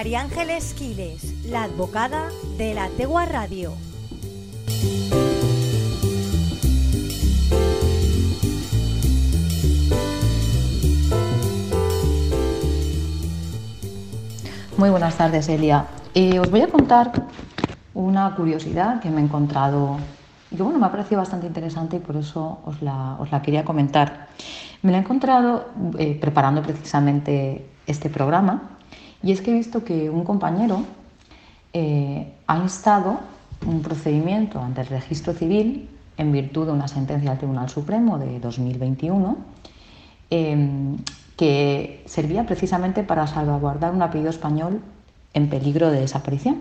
María Ángeles Quiles, la advocada de la Tegua Radio. Muy buenas tardes, Elia. Eh, os voy a contar una curiosidad que me he encontrado y que bueno, me ha parecido bastante interesante y por eso os la, quería comentar. Me la he encontrado eh, preparando precisamente este programa y es que he visto que un compañero eh, ha instado un procedimiento ante el registro civil en virtud de una sentencia del Tribunal Supremo de 2021 que servía precisamente para salvaguardar un apellido español en peligro de desaparición.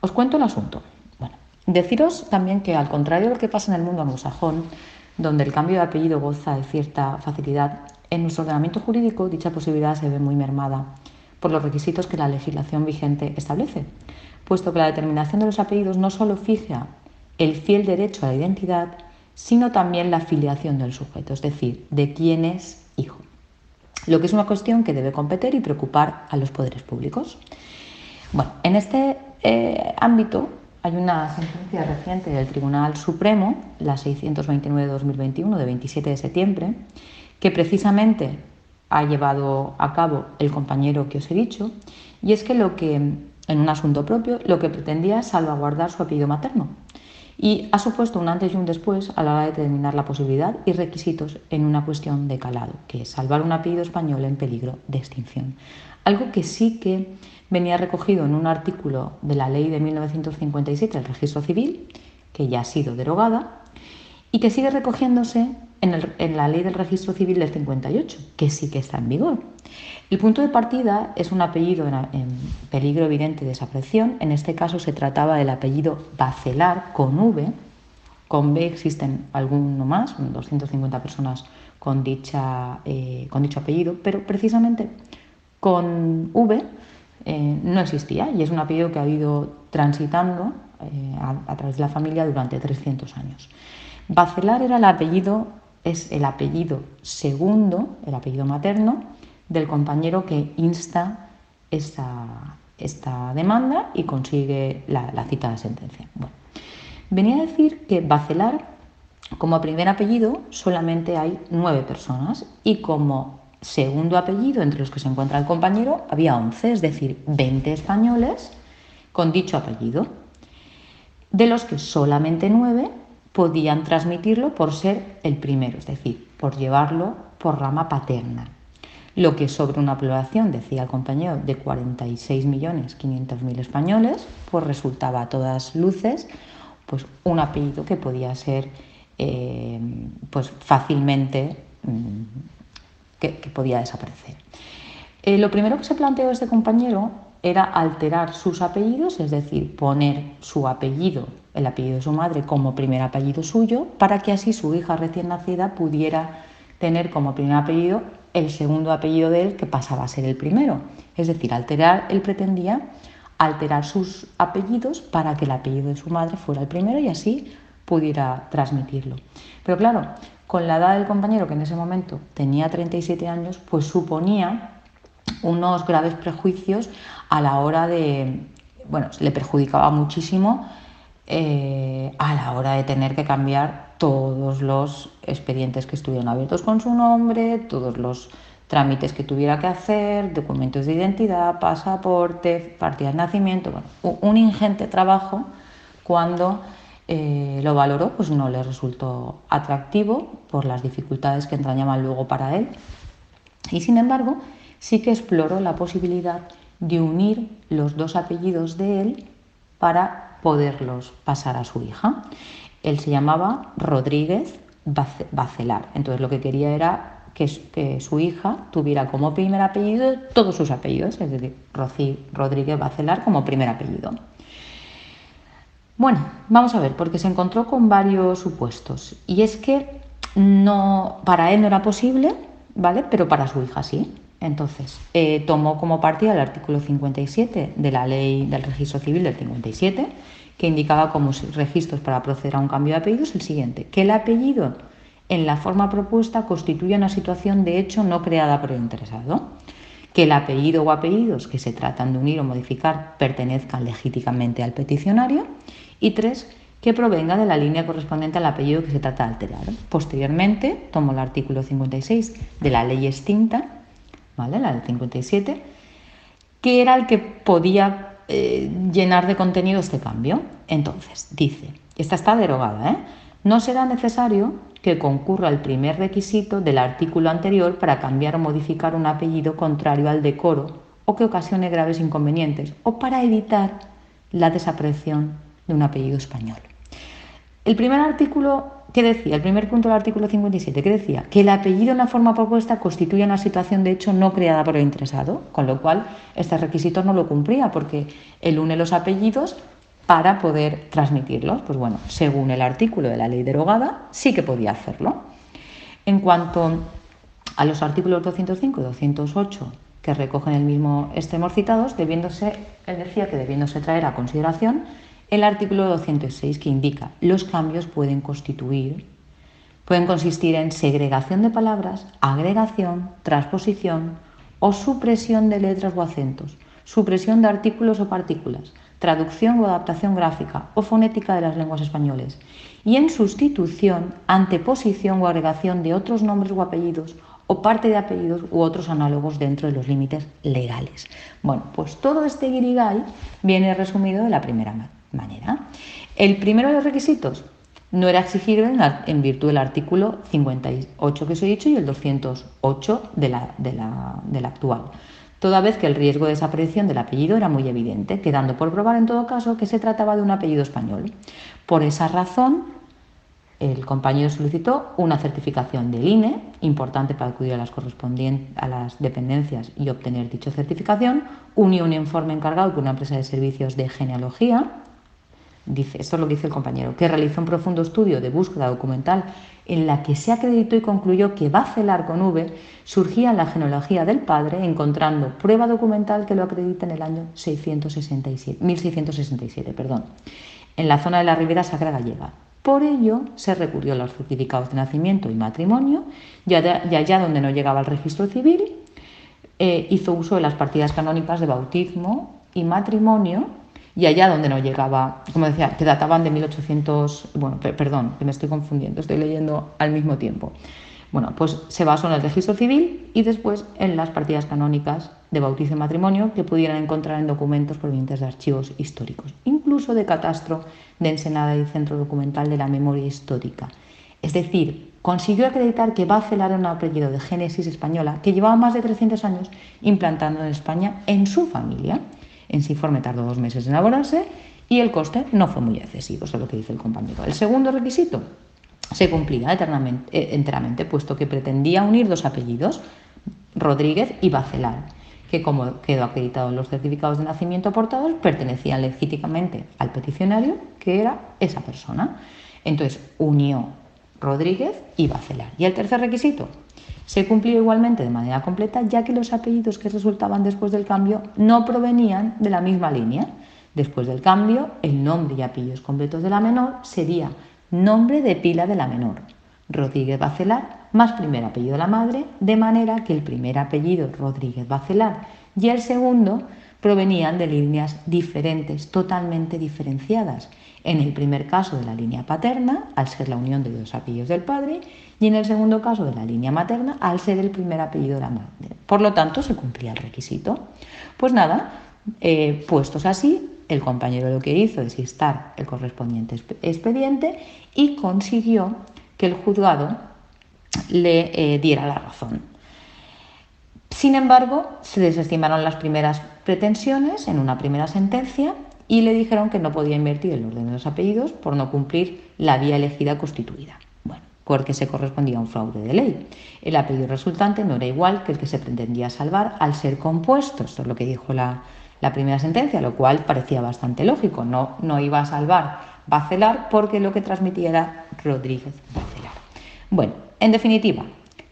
Os cuento el asunto. Bueno, deciros también que al contrario de lo que pasa en el mundo anglosajón, donde el cambio de apellido goza de cierta facilidad, en nuestro ordenamiento jurídico dicha posibilidad se ve muy mermada por los requisitos que la legislación vigente establece, puesto que la determinación de los apellidos no solo fija el fiel derecho a la identidad, sino también la filiación del sujeto, es decir, de quién es hijo lo que es una cuestión que debe competir y preocupar a los poderes públicos. Bueno, en este eh, ámbito hay una sentencia reciente del Tribunal Supremo, la 629 de 2021, de 27 de septiembre, que precisamente ha llevado a cabo el compañero que os he dicho, y es que lo que, en un asunto propio, lo que pretendía es salvaguardar su apellido materno, y ha supuesto un antes y un después a la hora de determinar la posibilidad y requisitos en una cuestión de calado, que es salvar un apellido español en peligro de extinción. Algo que sí que venía recogido en un artículo de la ley de 1957 del registro civil, que ya ha sido derogada, y que sigue recogiéndose en, la ley del registro civil del 58, que sí que está en vigor. El punto de partida es un apellido en, peligro evidente de desaparición. En este caso se trataba del apellido Bacelar con V. Con B existen alguno más, 250 personas con, dicha, eh, con dicho apellido, pero precisamente con V eh, no existía y es un apellido que ha ido transitando eh, a, través de la familia durante 300 años. Bacelar era el apellido es el apellido segundo, el apellido materno, del compañero que insta esta, demanda y consigue la, cita de sentencia. venía a decir que Bacelar, como primer apellido, solamente hay nueve personas y como segundo apellido, entre los que se encuentra el compañero, había once, es decir, 20 españoles con dicho apellido, de los que solamente nueve podían transmitirlo por ser el primero, es decir, por llevarlo por rama paterna. Lo que sobre una población, decía el compañero, de 46.500.000 españoles, pues resultaba a todas luces pues un apellido que podía ser eh, pues fácilmente mm, que, podía desaparecer. Eh, lo primero que se planteó este compañero era alterar sus apellidos, es decir, poner su apellido, el apellido de su madre, como primer apellido suyo, para que así su hija recién nacida pudiera tener como primer apellido el segundo apellido de él, que pasaba a ser el primero. Es decir, alterar, él pretendía alterar sus apellidos para que el apellido de su madre fuera el primero y así pudiera transmitirlo. Pero claro, con la edad del compañero, que en ese momento tenía 37 años, pues suponía unos graves prejuicios a la hora de, bueno, le perjudicaba muchísimo eh, a la hora de tener que cambiar todos los expedientes que estuvieron abiertos con su nombre, todos los trámites que tuviera que hacer, documentos de identidad, pasaporte, partida de nacimiento, bueno, un ingente trabajo cuando eh, lo valoró, pues no le resultó atractivo por las dificultades que entrañaban luego para él. Y sin embargo, sí que exploró la posibilidad de unir los dos apellidos de él para poderlos pasar a su hija. Él se llamaba Rodríguez Bacelar. Entonces lo que quería era que, su hija tuviera como primer apellido todos sus apellidos, es decir, Rodríguez Bacelar como primer apellido. Bueno, vamos a ver, porque se encontró con varios supuestos. Y es que no, para él no era posible, ¿vale? Pero para su hija sí. Entonces, eh, tomó como partida el artículo 57 de la ley del registro civil del 57, que indicaba como registros para proceder a un cambio de apellidos el siguiente, que el apellido en la forma propuesta constituye una situación de hecho no creada por el interesado, que el apellido o apellidos que se tratan de unir o modificar pertenezcan legítimamente al peticionario. Y tres, que provenga de la línea correspondiente al apellido que se trata de alterar. Posteriormente, tomo el artículo 56 de la ley extinta, la del 57, que era el que podía eh, llenar de contenido este cambio. Entonces, dice, esta está derogada, ¿eh? no será necesario que concurra el primer requisito del artículo anterior para cambiar o modificar un apellido contrario al decoro o que ocasione graves inconvenientes o para evitar la desaparición de un apellido español. El primer artículo, ¿qué decía? El primer punto del artículo 57, ¿qué decía? Que el apellido en la forma propuesta constituye una situación de hecho no creada por el interesado, con lo cual este requisito no lo cumplía porque él une los apellidos para poder transmitirlos. Pues bueno, según el artículo de la ley derogada, sí que podía hacerlo. En cuanto a los artículos 205 y 208 que recogen el mismo extremo citados, debiéndose, él decía que debiéndose traer a consideración el artículo 206 que indica los cambios pueden constituir, pueden consistir en segregación de palabras, agregación, transposición o supresión de letras o acentos, supresión de artículos o partículas, traducción o adaptación gráfica o fonética de las lenguas españoles y en sustitución, anteposición o agregación de otros nombres o apellidos o parte de apellidos u otros análogos dentro de los límites legales. Bueno, pues todo este guirigay viene resumido de la primera manera. El primero de los requisitos no era exigible en, virtud del artículo 58 que os he dicho y el 208 de de la actual toda vez que el riesgo de desaparición del apellido era muy evidente, quedando por probar en todo caso que se trataba de un apellido español. Por esa razón, el compañero solicitó una certificación del INE, importante para acudir a las, a las dependencias y obtener dicha certificación, unió un informe encargado por una empresa de servicios de genealogía, dice, esto es lo que dice el compañero, que realizó un profundo estudio de búsqueda documental en la que se acreditó y concluyó que Bacelar con V surgía en la genealogía del padre, encontrando prueba documental que lo acredita en el año 667, 1667, perdón, en la zona de la Ribera Sacra Gallega. Por ello se recurrió a los certificados de nacimiento y matrimonio, y allá donde no llegaba el registro civil, eh, hizo uso de las partidas canónicas de bautismo y matrimonio y allá donde no llegaba, como decía, que databan de 1800, bueno, perdón, que me estoy confundiendo, estoy leyendo al mismo tiempo. Bueno, pues se basó en el registro civil y después en las partidas canónicas de bautizo y matrimonio que pudieran encontrar en documentos provenientes de archivos históricos, incluso de catastro de Ensenada y Centro Documental de la Memoria Histórica. Es decir, consiguió acreditar que Bacelar era un apellido de Génesis española que llevaba más de 300 años implantando en España en su familia. En su informe tardó dos meses en elaborarse y el coste no fue muy excesivo, eso es lo que dice el compañero. El segundo requisito se cumplía eh, enteramente, puesto que pretendía unir dos apellidos, Rodríguez y Bacelar, que como quedó acreditado en los certificados de nacimiento aportados, pertenecían legítimamente al peticionario, que era esa persona. Entonces, unió Rodríguez y Bacelar. Y el tercer requisito, se cumplió igualmente de manera completa, ya que los apellidos que resultaban después del cambio no provenían de la misma línea. Después del cambio, el nombre y apellidos completos de la menor sería nombre de pila de la menor, Rodríguez Bacelar, más primer apellido de la madre, de manera que el primer apellido Rodríguez Bacelar y el segundo provenían de líneas diferentes, totalmente diferenciadas. En el primer caso de la línea paterna, al ser la unión de dos apellidos del padre, y en el segundo caso de la línea materna, al ser el primer apellido de la madre. Por lo tanto, se cumplía el requisito. Pues nada, eh, puestos así, el compañero lo que hizo es instar el correspondiente expediente y consiguió que el juzgado le eh, diera la razón. Sin embargo, se desestimaron las primeras pretensiones en una primera sentencia y le dijeron que no podía invertir el orden de los apellidos por no cumplir la vía elegida constituida porque se correspondía a un fraude de ley. El apellido resultante no era igual que el que se pretendía salvar al ser compuesto. Esto es lo que dijo la, primera sentencia, lo cual parecía bastante lógico. No, no iba a salvar Bacelar porque lo que transmitía era Rodríguez Bacelar. Bueno, en definitiva,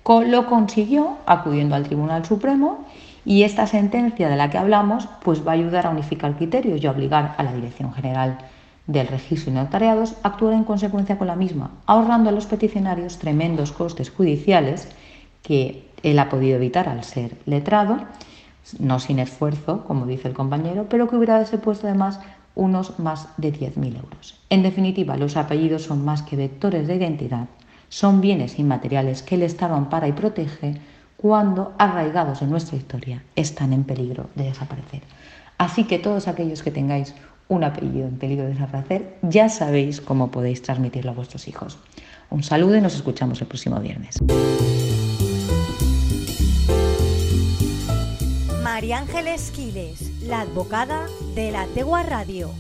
lo consiguió acudiendo al Tribunal Supremo y esta sentencia de la que hablamos pues va a ayudar a unificar criterios y a obligar a la Dirección General del registro y notariados actuar en consecuencia con la misma, ahorrando a los peticionarios tremendos costes judiciales que él ha podido evitar al ser letrado, no sin esfuerzo, como dice el compañero, pero que hubiera supuesto además unos más de 10.000 euros. En definitiva, los apellidos son más que vectores de identidad, son bienes inmateriales que el Estado ampara y protege cuando, arraigados en nuestra historia, están en peligro de desaparecer. Así que todos aquellos que tengáis un apellido en peligro de desaparecer, ya sabéis cómo podéis transmitirlo a vuestros hijos. Un saludo y nos escuchamos el próximo viernes. María Ángeles Quiles, la de la Tegua Radio.